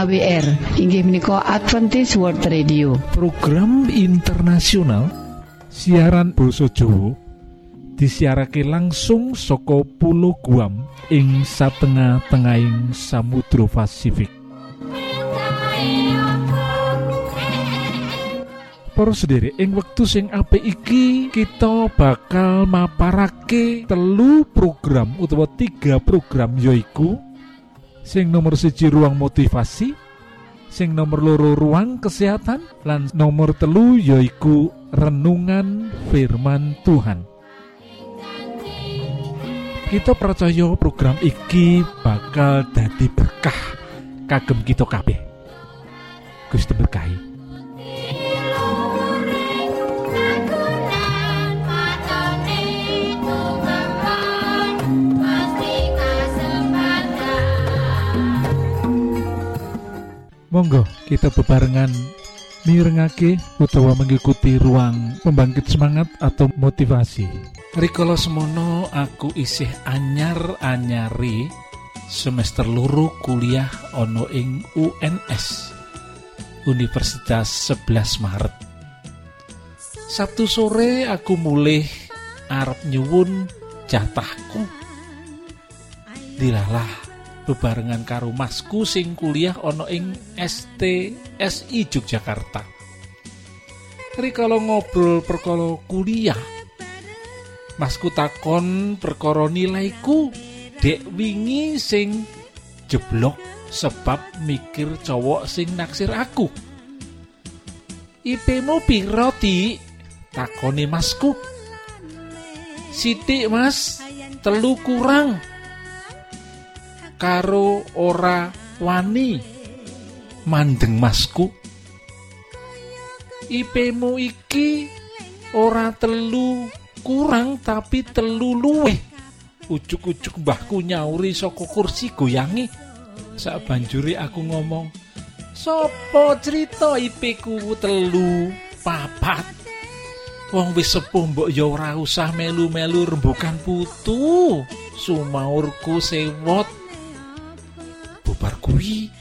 AWR inggih menika Adventist World Radio. Program internasional siaran Boso Jowo disiarake langsung soko pulau Guam ing satengah-tengahing Samudra Pasifik. Para sendiri ing wektu sing apik iki kita bakal maparake telu program utawa tiga program yoiku sing nomor siji ruang motivasi sing nomor loro ruang kesehatan lan nomor telu yoiku renungan firman Tuhan. Kita percaya program iki bakal dadi berkah. Kagem kita kabeh. Gusti berkahi Monggo kita bebarengan mirengake utawa mengikuti ruang pembangkit semangat atau motivasi. Rikala semono aku isih anyar-anyari semester luru kuliah ono ing UNS Universitas 11 Maret. Sabtu sore aku mulih arep nyuwun jatahku. Dilalah bebarengan karo masku sing kuliah ana ing STSI Yogyakarta. Rikala ngobrol perkara kuliah, masku takon perkara nilaiku dek wingi sing jeblok sebab mikir cowok sing naksir aku. IP-mu piro? Takoni masku. Sidik mas, telu kurang karo ora wani. Mandeng masku. IP-mu iki ora telu kurang tapi telu luweh ujuk-ujuk mbahku nyauri saka kursi goyangi. Sak banjuri aku ngomong sopo cerita IP ku telu papat? Wong wis sepuh mbok ya ora usah melu-melu rembukan putu. Sumaurku sewot bubar kuwi?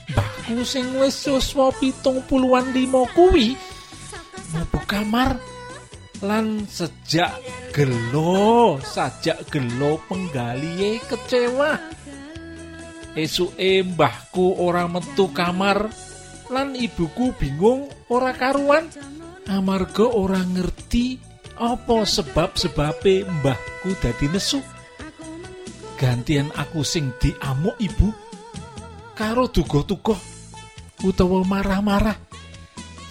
Sing wis siswa pitung puluhan lima kuwi. Mlebu kamar lan sejak gelo sajak gelo penggalie kecewa. Esuke mbahku ora metu kamar lan ibuku bingung ora karuan. Amarga ora ngerti apa sebab sebabe mbahku dadi nesu. Gantian aku sing diamuk ibu karo duga-duga utawa marah-marah.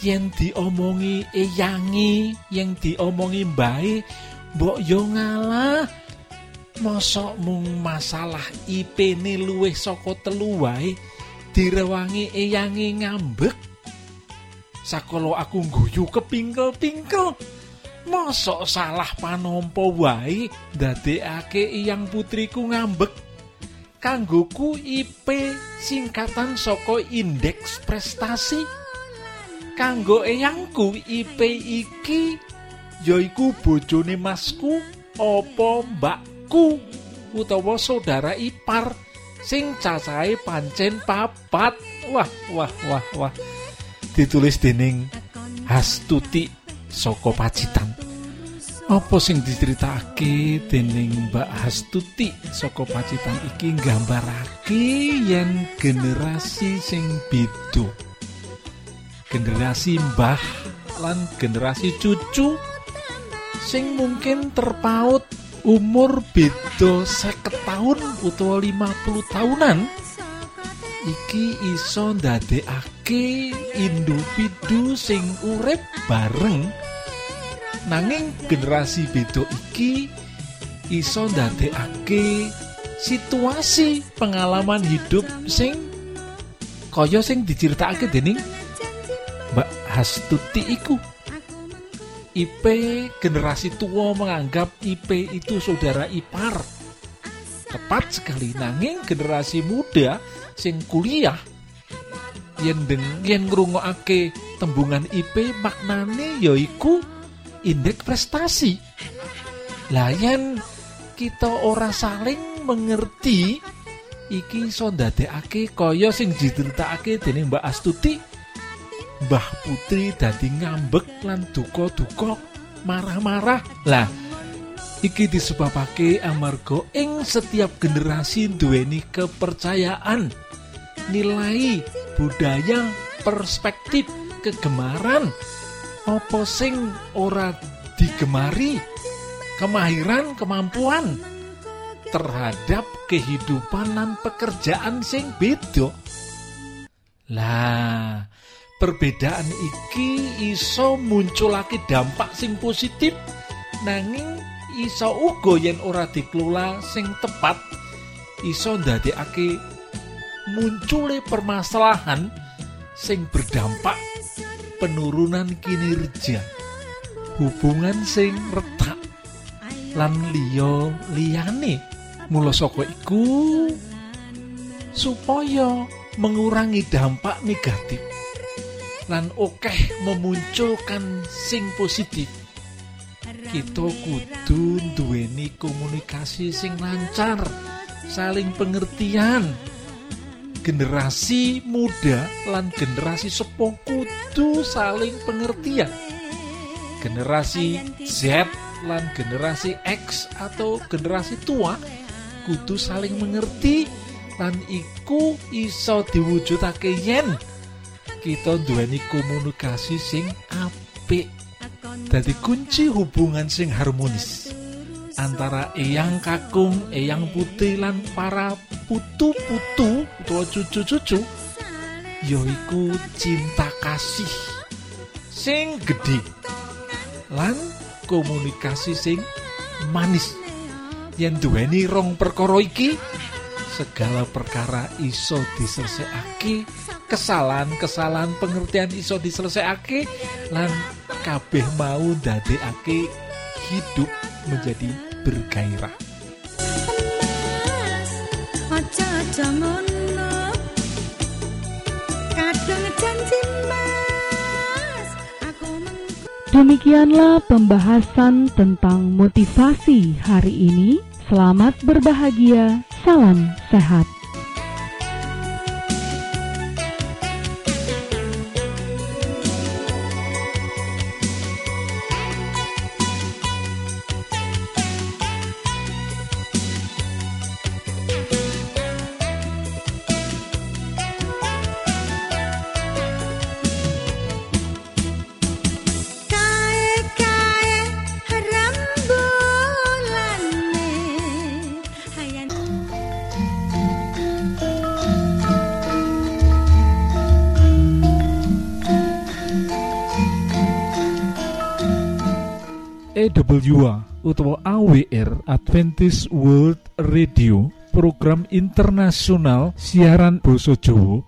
Yen diomongi eyangi yang diomongi mbae mbok yo ngalah. Mosok mung masalah IP-ne luwih saka telu wae direwangi eyangi ngambek. Sakolo aku guyu kepingkel-pingkel mosok salah panompo wae ndadekake iyang putriku ngambek kanggoku IP singkatan saka indeks prestasi. Kanggo eyangku IP iki yaiku bojone masku opo mbakku utawa saudara ipar sing cacahe pancen papat. Wah wah wah wah. Ditulis dening Hastuti saka Pacitan Apa sing diceritake dening Mbak Hastuti saka Pacitan iki nggambarake yen generasi sing beda. Generasi mbah lan generasi cucu sing mungkin terpaut umur beda seket tahun utawa 50 tahunan iki iso ndadekake individu sing urip bareng nanging generasi beda iki iso ndadekake situasi pengalaman hidup sing kaya sing diceritakake dening Mbak Hastuti iku. IP generasi tua menganggap IP itu saudara ipar. Tepat sekali. Nanging generasi muda sing kuliah yen deng yen ngrungokake tembungan IP maknane yaiku indeks prestasi. Layan kita ora saling mengerti iki iso ndadekake kaya sing diceritakake dening Mbak Astuti. Mbah Putri dadi ngambek lan duka-duka marah-marah. Lah iki disebabake amarga ing setiap generasi duweni kepercayaan nilai budaya perspektif kegemaran opo sing ora digemari? Kemahiran kemampuan terhadap kehidupan dan pekerjaan sing beda. Lah perbedaan iki iso munculake dampak sing positif nanging iso uga yen ora dikelola sing tepat iso ndadekake muncule permasalahan sing berdampak penurunan kinerja. Hubungan sing retak lan liya liyane. Mula saka iku supaya mengurangi dampak negatif lan okeh memunculkan sing positif. Kita kudu duweni komunikasi sing lancar saling pengertian generasi muda lan generasi sepuh kudu saling pengertian. Generasi Z lan generasi X atau generasi tua kudu saling mengerti lan iku iso diwujudake yen kita duweni komunikasi sing apik. Dadi kunci hubungan sing harmonis antara eyang kakung, eyang putih lan para putu-putu utawa cucu-cucu yaiku cinta kasih sing gede lan komunikasi sing manis. Yen duweni rong perkara iki segala perkara iso diselesaiake kesalahan-kesalahan pengertian iso diselesaiake lan kabeh mau ndadekake hidup menjadi bergairah Demikianlah pembahasan tentang motivasi hari ini. Selamat berbahagia, salam sehat. EWA utawa AWR Adventist World Radio program internasional siaran Basa Jawa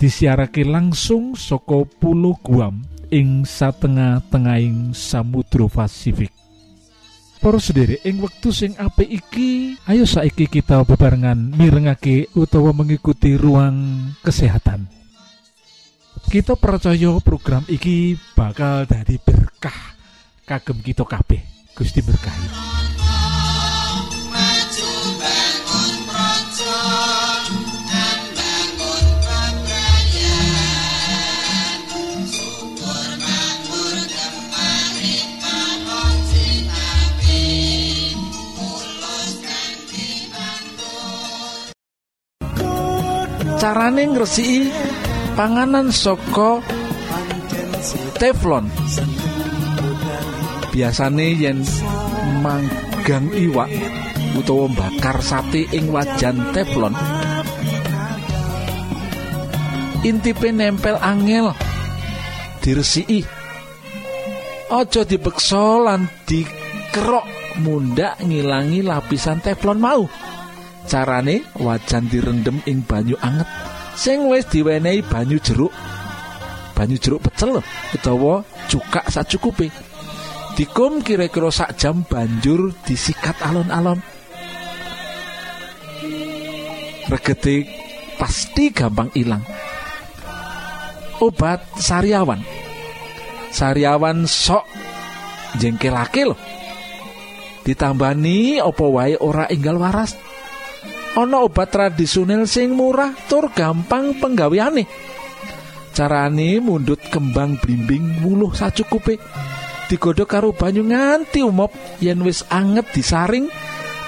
disiarake langsung saka Pulau Guam ing satengah-tengahing Samudra Pasifik. Para sendiri ing wektu sing apik iki ayo saiki kita bebarengan mirengake utawa mengikuti ruang kesehatan. Kita percaya program iki bakal dari berkah kagem kita kabeh. Gusti berkahi. Carane ngresiki panganan saka teflon. Biasane yen manggang iwak utawa bakar sate ing wajan teflon. Intipe nempel angel. Diresiki. Aja dipeksa lan dikerok mundak ngilangi lapisan teflon mau. Carane wajan direndem ing banyu anget sing wis diwenehi banyu jeruk. Banyu jeruk pecel utawa cukak sacukupe dikum kira-kira sak jam banjur disikat alon-alon. Regete pasti gampang ilang. Obat sariawan. Sariawan sok jengkelake loh ditambani opo wae ora enggal waras? Ana obat tradisional sing murah tur gampang penggaweane. Carane mundut kembang blimbing wuluh sacukupe digodhog karo banyu nganti umop. Yen wis anget disaring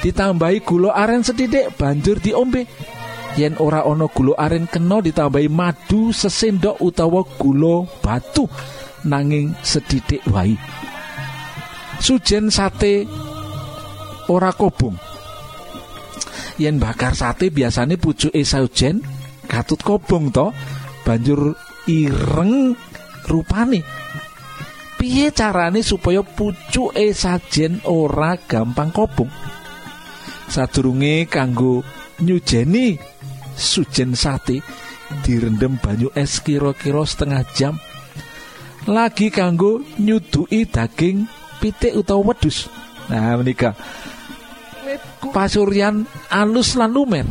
ditambahi gula aren sedidik banjur diombe. Yen ora ana gula aren kena ditambahi madu sesendok utawa gula batu nanging sedidik wae. Sujen sate ora kobong. Yen bakar sate biasanya pucuke saujen katut kobong to banjur ireng rupane piye carane supaya pucuke sajen ora gampang kobong? Sadurunge kanggo nyujeni sujen sate direndam banyu es kira-kira setengah jam. Lagi kanggo nyuduki daging pitik utawa wedus nah menika. Pasuryan alus lan lumer.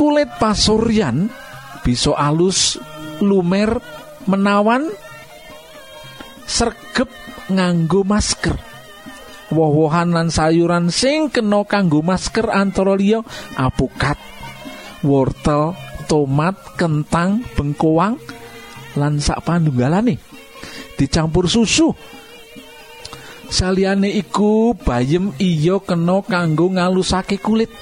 Kulit pasuryan bisa alus lumer menawan sergep nganggo masker. Woh-wohan sayuran sing kena kanggo masker antara apukat wortel tomat kentang bengkoang lan sak panunggalane dicampur susu. Saliyane iku bayem iya kena kanggo ngalusake kulit.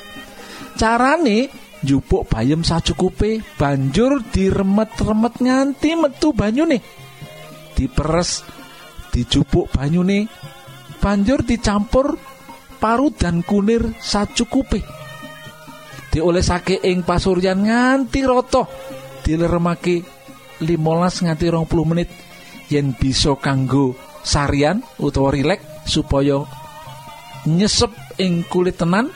Carane njupuk bayem sacukupe banjur diremet-remet nganti metu banyune. Diperes dijupuk banyune. Banjur dicampur parut dan kunir sacukupe diolesake ing pasuryan nganti rata. Dileremake 15 nganti 20 menit. Yen bisa kanggo sarian utawa rilek supaya nyesep ing kulit tenan.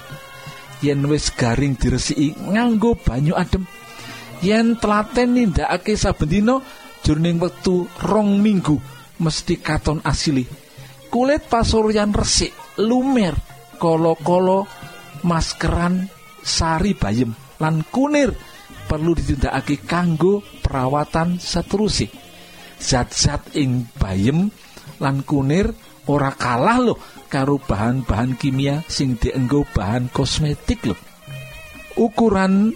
Yen wis garing diresiki nganggo banyu adem yen telaten nindakake saben dina jroning wektu rong minggu mesti katon asili. Kulit pasuryan resik lumer kolo-kolo maskeran sari bayem lan kunir perlu ditindakake kanggo perawatan seterusé zat-zat ing bayem lan kunir ora kalah loh karo bahan-bahan kimia sing dienggo bahan kosmetik loh ukuran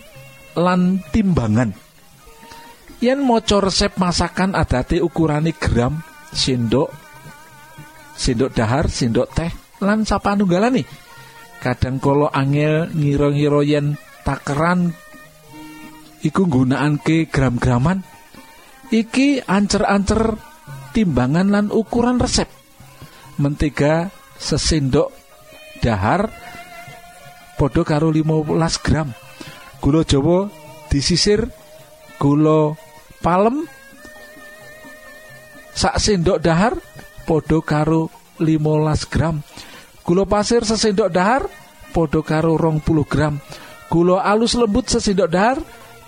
lan timbangan. Yen maca resep masakan adate ukurane gram sendok sendok dahar sendok teh lan sapanunggalane kadang kala angel ngira-ngira yen takeran iku nggunakake gram-graman iki ancer-ancer timbangan lan ukuran resep. Mentega sesendok dahar podo karo 15 gram. Gula jawa disisir gula palem sak sendok dahar podo karo 15 gram. Gula pasir sesendok dahar podo karo rong puluh gram. Gula alus lembut sesendok dahar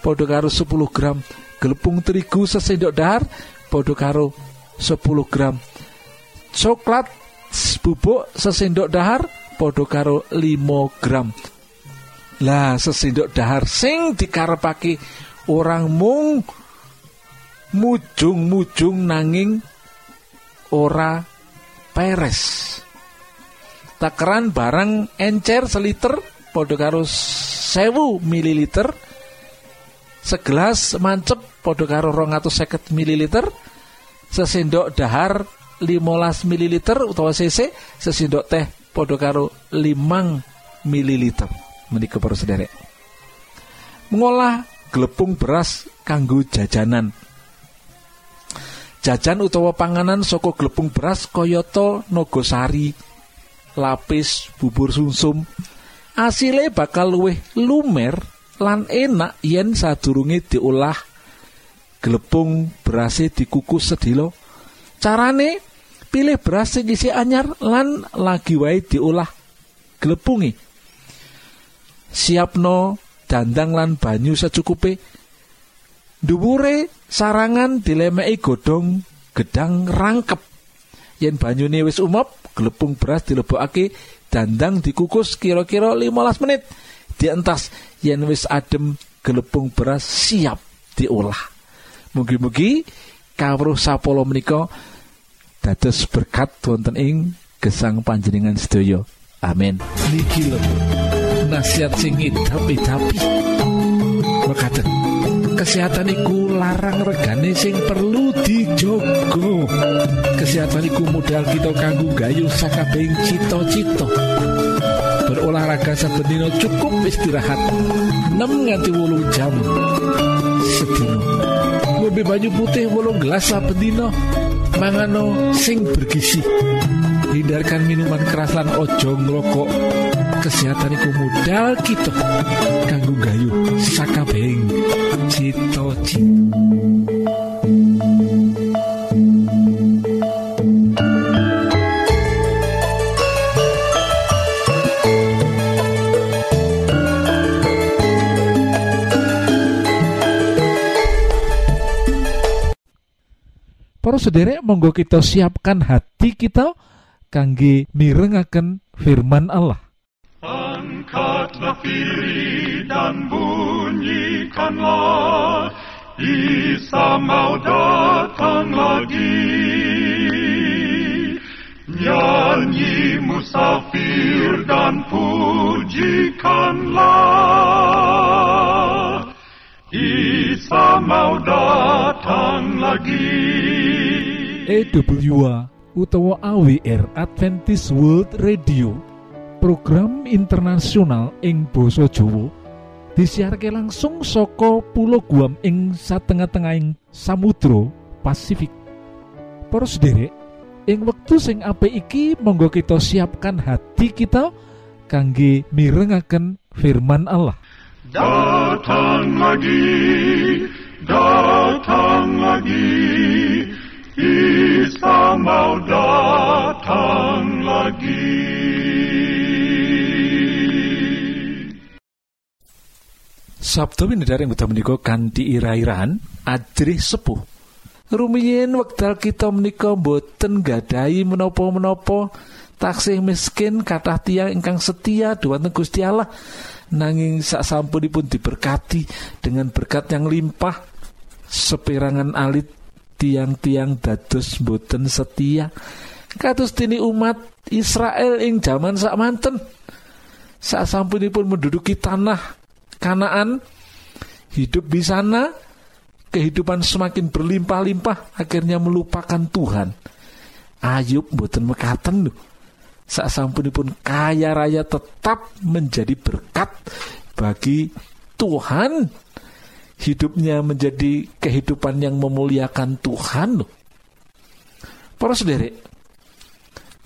podo karo 10 gram. Gelepung terigu sesendok dahar podo karo 10 gram. Coklat bubuk sesendok dahar podo karo 5 gram. Lah sesendok dahar sing dikarepake orang mung mujung-mujung nanging ora peres. Takeran barang encer seliter podo karo sewu mililiter. Segelas mancep podo karo seket mililiter. Sesendok dahar 15 mililiter utawa cc sesendok teh podo karo 5 mililiter. Menika para sederek. Mengolah glepung beras kanggo jajanan jajan utawa panganan saka glepung beras kayata nogosari lapis bubur sumsum. Asile bakal luwih lumer lan enak yen sadurunge diolah. Glepung berase dikukus sedilo carane pilih beras sing anyar lan lagi wae diolah glepungi siapno dandang lan banyu secukupe dhuwure sarangan dilemeki godhong gedang rangkep. Yen banyune wis umop glepung beras dilebokake dandang dikukus kira-kira 15 menit. Dientas yen wis adem gelepung beras siap diolah. Mugi-mugi kawruh sapolo menika dados berkat wonten ing gesang panjenengan sedaya. Amin. Nasihat sing idapi mekaten kesehatan iku larang regane sing perlu dijogo. Kesehatan iku modal kita kanggo gayuh sakabehing cita-cita. Berolahraga saben dina cukup istirahat. 6 nganti 8 jam. Sedina. Ngombe banyu putih 8 gelas saben dina. Mangano sing bergizi. Hindarkan minuman keras lan ojo ngrokok kesehatan iku modal kita kanggo gayuh sakabehing cita-cita Para sederek monggo kita siapkan hati kita kangge mirengaken firman Allah. Angkatlah diri dan bunyikanlah Isa mau datang lagi Nyanyi musafir dan pujikanlah Isa mau datang lagi EWA utawa AWR Adventist World Radio program internasional ing Boso Jowo disiharke langsung soko pulau Guam ing satengah-tengahing Samudro Pasifik Para sederek ing wektu sing apik iki monggo kita siapkan hati kita kangge mirengaken firman Allah Datang lagi, datang lagi, Isa mau datang lagi. Sabtu yang betul menika kanthi ira-irahan ajrih sepuh. Rumiyin wekdal kita menika boten gadahi menapa-menapa taksih miskin kathah tiyang ingkang setia dhumateng Gusti Allah nanging sak sampunipun diberkati dengan berkat yang limpah seperangan alit tiang-tiang dados boten setia kados dini umat Israel ing jaman sak manten sak sampunipun menduduki tanah Kanaan hidup di sana kehidupan semakin berlimpah-limpah akhirnya melupakan Tuhan. Ayub boten mekaten sak sampunipun kaya raya tetap menjadi berkat bagi Tuhan. Hidupnya menjadi kehidupan yang memuliakan Tuhan para sederek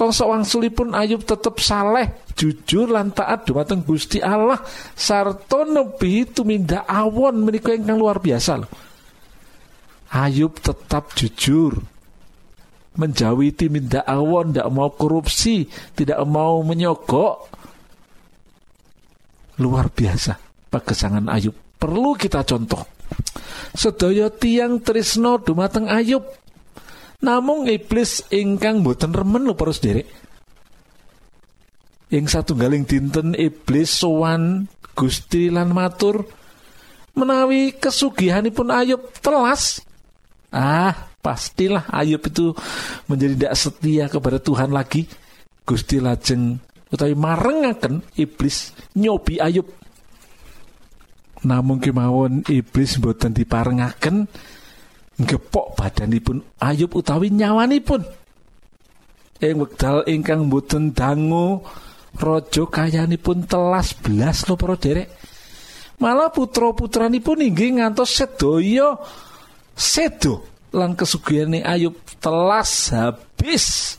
Bangsa wangsulipun Ayub tetap saleh, jujur lan taat dumateng Gusti Allah sarta nebi tumindak awon menika ingkang luar biasa. Ayub tetap jujur menjauhi timindak awon, tidak mau korupsi, tidak mau menyogok. Luar biasa pagesangan Ayub. Perlu kita contoh. Sedaya tiang trisno dumateng Ayub Namung iblis ingkang boten remen lho para sederek. Ing satunggaling dinten iblis sowan Gusti lan matur menawi kesugihanipun Ayub telas. Ah, pastilah Ayub itu menjadi tidak setia kepada Tuhan lagi. Gusti lajeng utawi marengaken iblis nyobi Ayub. Namung kemawon iblis boten diparengaken gepok badanipun. Ayub utawi nyawanipun. Ing wekdal ingkang boten dangu raja kayanipun telas belas lho para derek. Malah putra putranipun inggih ngantos sedaya sedo lan kesugihane Ayub telas habis.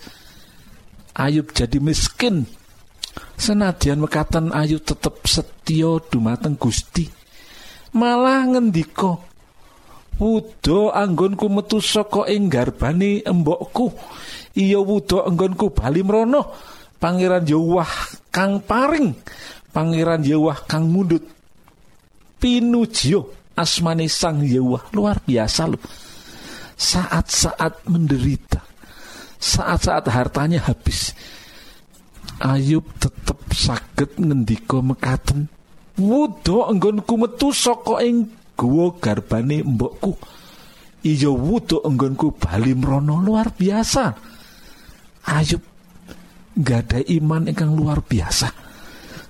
Ayub jadi miskin. Senadyan mekatan Ayub tetep setya dumateng Gusti. Malah ngendika Wudo anggonku metu saka ing garbane embokku. Iya wudo anggonku bali mrono. Pangeran Yahwah kang paring. Pangeran Yahwah kang mundut. Pinujio asmane Sang Yahwah luar biasa loh. Saat-saat menderita. Saat-saat hartanya habis. Ayub tetep saged ngendika mekaten. Wudo anggonku metu saka ing guwa garbane mbokku iya wudu enggonku bali mrono luar biasa Ayub gak ada iman ingkang luar biasa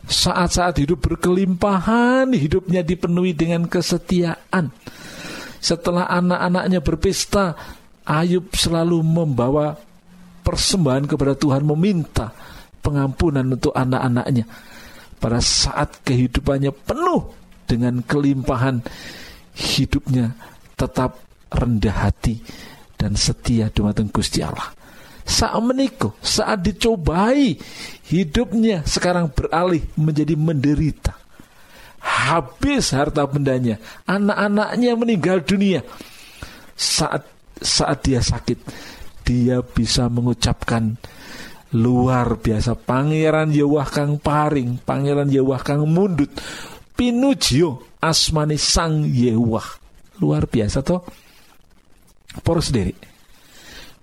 saat-saat hidup berkelimpahan, hidupnya dipenuhi dengan kesetiaan. Setelah anak-anaknya berpesta, Ayub selalu membawa persembahan kepada Tuhan, meminta pengampunan untuk anak-anaknya. Pada saat kehidupannya penuh dengan kelimpahan, hidupnya tetap rendah hati dan setia dumateng Gusti Allah. Saat menikah, saat dicobai, hidupnya sekarang beralih menjadi menderita. Habis harta bendanya, anak-anaknya meninggal dunia. Saat saat dia sakit, dia bisa mengucapkan luar biasa pangeran Yewah kang paring pangeran Yewah kang mundut pinujio asmani sang Yewah. Luar biasa toh? Poros sendiri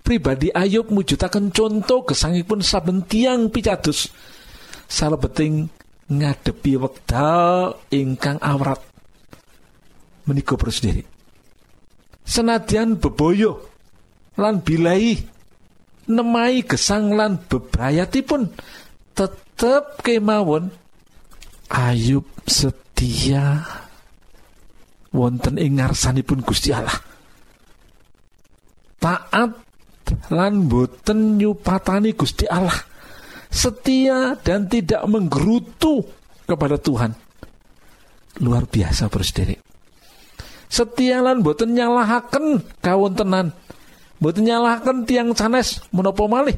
pribadi Ayub mujudaken contoh gesangipun saben tiang picados. Salebeting ngadepi wekdal ingkang awrat. Menika poros sendiri senadyan beboyo lan bilai nemai gesang lan bebrayatipun tetep kemawon Ayub setia wonten ing ngarsanipun Gusti Allah. Taat lan boten nyupatani Gusti Allah. Setia dan tidak menggerutu kepada Tuhan. Luar biasa bersedere setia lan boten nyalahaken kawontenan. Boten nyalahkan tiang sanes menopo malih?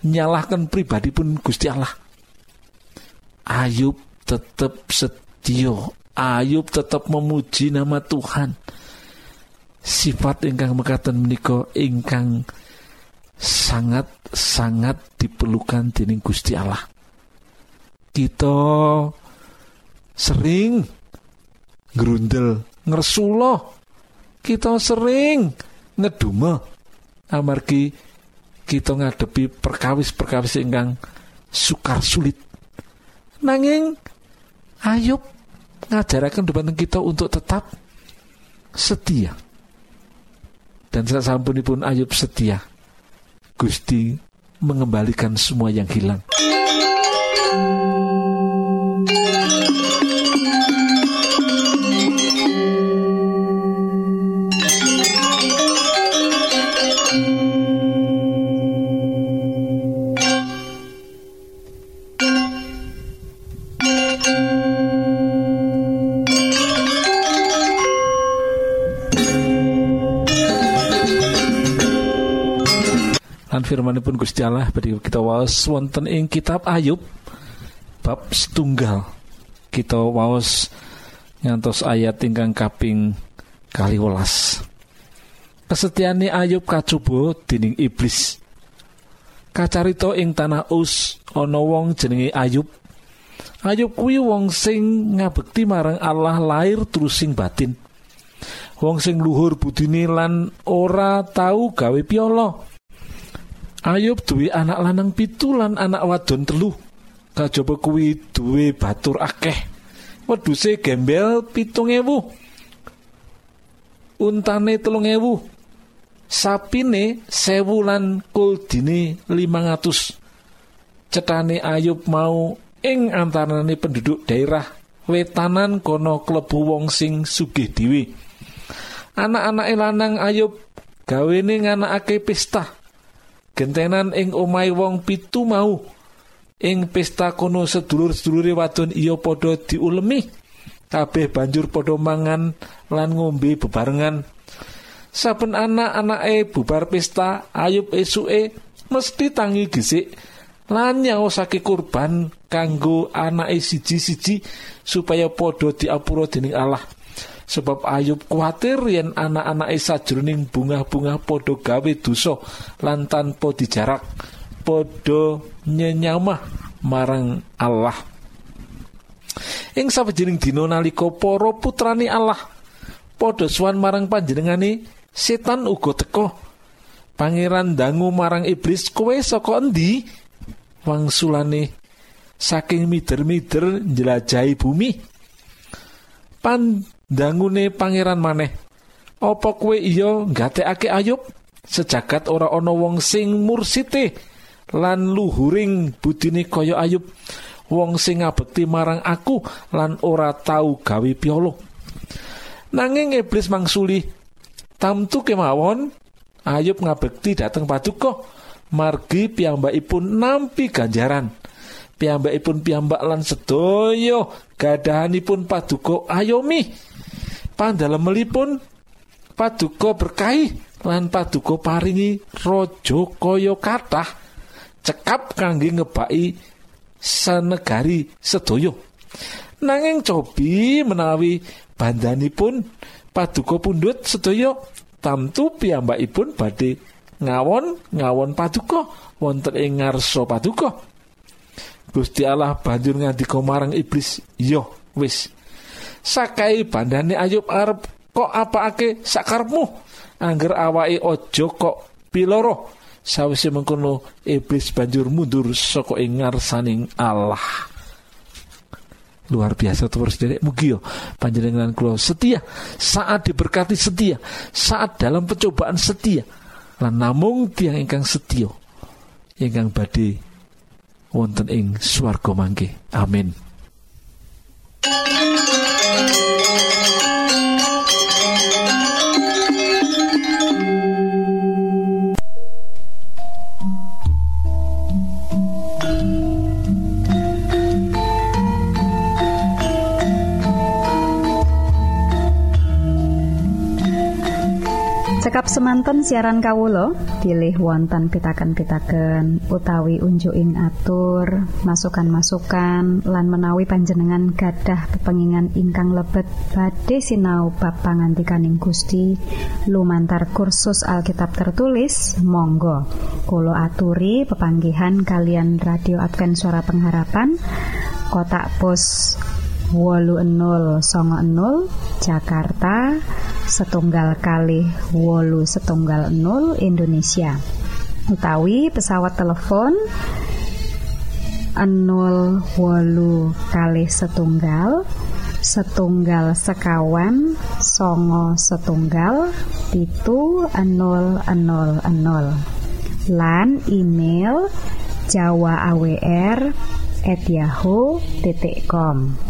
Nyalahkan pribadi pun Gusti Allah. Ayub tetap setio Ayub tetap memuji nama Tuhan. Sifat ingkang mekaten menika ingkang sangat sangat diperlukan dening Gusti Allah. Kita sering gerundel ngersuloh. Kita sering ngeduma. Amargi kita ngadepi perkawis-perkawis ingkang sukar sulit. Nanging Ayub ngajaraken dumateng kita untuk tetap setia. Dan sasampunipun Ayub setia. Gusti mengembalikan semua yang hilang firmanipun Gusti Allah beri kita waos wonten ing kitab Ayub bab setunggal. Kita waos ngantos ayat ingkang kaping kaliwelas. Kesetiani Ayub kacubo dening iblis. Kacarita ing tanah us ana wong jenenge Ayub. Ayub kuwi wong sing ngabekti marang Allah lahir terus sing batin. Wong sing luhur budine lan ora tau gawe piolo Ayub duwe anak lanang pitu lan anak wadon telu. Kajaba kuwi duwe batur akeh. Wedhuse gembel pitung ewu. Untane telung ewu. Sapine sewu lan kuldine limang atus. Cetane Ayub mau ing antarane penduduk daerah wetanan kono klebu wong sing sugih dhewe. Anak-anak lanang Ayub gawene nganakake pesta gentenan ing omai wong pitu mau. Ing pesta kono sedulur-sedulure wadon iya padha diulemi. Kabeh banjur padha mangan lan ngombe bebarengan. Saben anak-anake bubar pesta ayub esuke mesti tangi gesik lan nyaosake kurban kanggo anake siji-siji supaya padha diapura dening Allah sebab Ayub kuatir yen anak-anake sajroning bunga-bunga padha gawe dosa lan tanpa dijarak padha nyenyamah marang Allah. Ing sawijining dina nalika para putrane Allah padha suwan marang panjenengane setan uga teka pangeran dangu marang iblis kowe saka endi? Wangsulane saking mider-mider njelajahi bumi. Pan dangune pangeran maneh apa kowe iya gatekake ayub? Sejagat ora ana wong sing mursite lan luhuring budine kaya ayub. Wong sing ngabekti marang aku lan ora tau gawe piolo. Nanging iblis mangsuli tamtu kemawon Ayub ngabekti dateng paduka margi piyambakipun nampi ganjaran. Piyambakipun piyambak lan sedaya gadahanipun paduka ayomi pandalemelipun paduka berkahi lan paduka paringi raja kaya kathah cekap kangge ngebaki sanegari sedaya. Nanging cobi menawi bandanipun paduka pundhut sedaya tamtu piyambakipun badhe ngawon ngawon paduka wonten ing ngarsa paduka. Gusti Allah banjur ngandika marang iblis yo wis sakai bandane Ayub arep kok apake sakarepmu? Angger awake aja kok piloro. Sawise mengkono iblis banjur mundur saka ing ngarsaning Allah. Luar biasa terus dari mugi yo panjenengan kula setia. Saat diberkati setia. Saat dalam pencobaan setia. Lan namung tiang ingkang setia. Ingkang badhe wonten ing swarga mangke. Amin Cekap semanten siaran kawulo pilih wonten pitaken-pitaken utawi unjuking atur masukan-masukan lan menawi panjenengan gadah kepengingan ingkang lebet badhe sinau bab pangantikaning Gusti. Lumantar kursus Alkitab tertulis Monggo. Kulo aturi pepanggihan kalian radio Advent suara pengharapan. Kotak pos wolu enol songo enol Jakarta setunggal kali wolu setunggal nol Indonesia. Utawi pesawat telepon enol wolu kali setunggal setunggal sekawan songo setunggal pitu enol enol enol. Lan email jawa awr at yahoo.com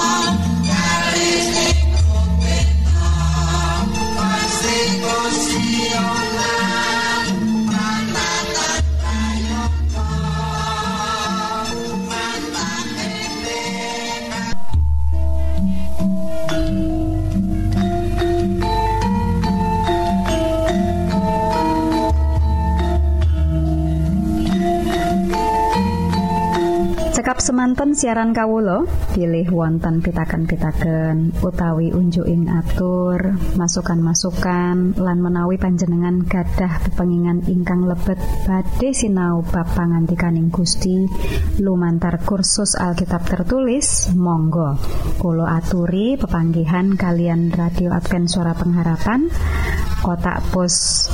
semanten siaran Kawulo pilih wonten pitaken-pitaken utawi unjuking atur masukan-masukan lan menawi panjenengan gadah kepengingan ingkang lebet badhe sinau bab pangantikaning Gusti. Lumantar kursus Alkitab tertulis Monggo. Kulo aturi pepanggihan kalian radio Advent suara pengharapan. Kotak pos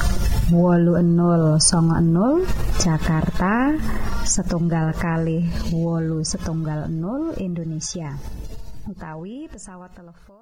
wolu enol songo enol Jakarta setunggal kali wolu setunggal nol Indonesia. Utawi pesawat telepon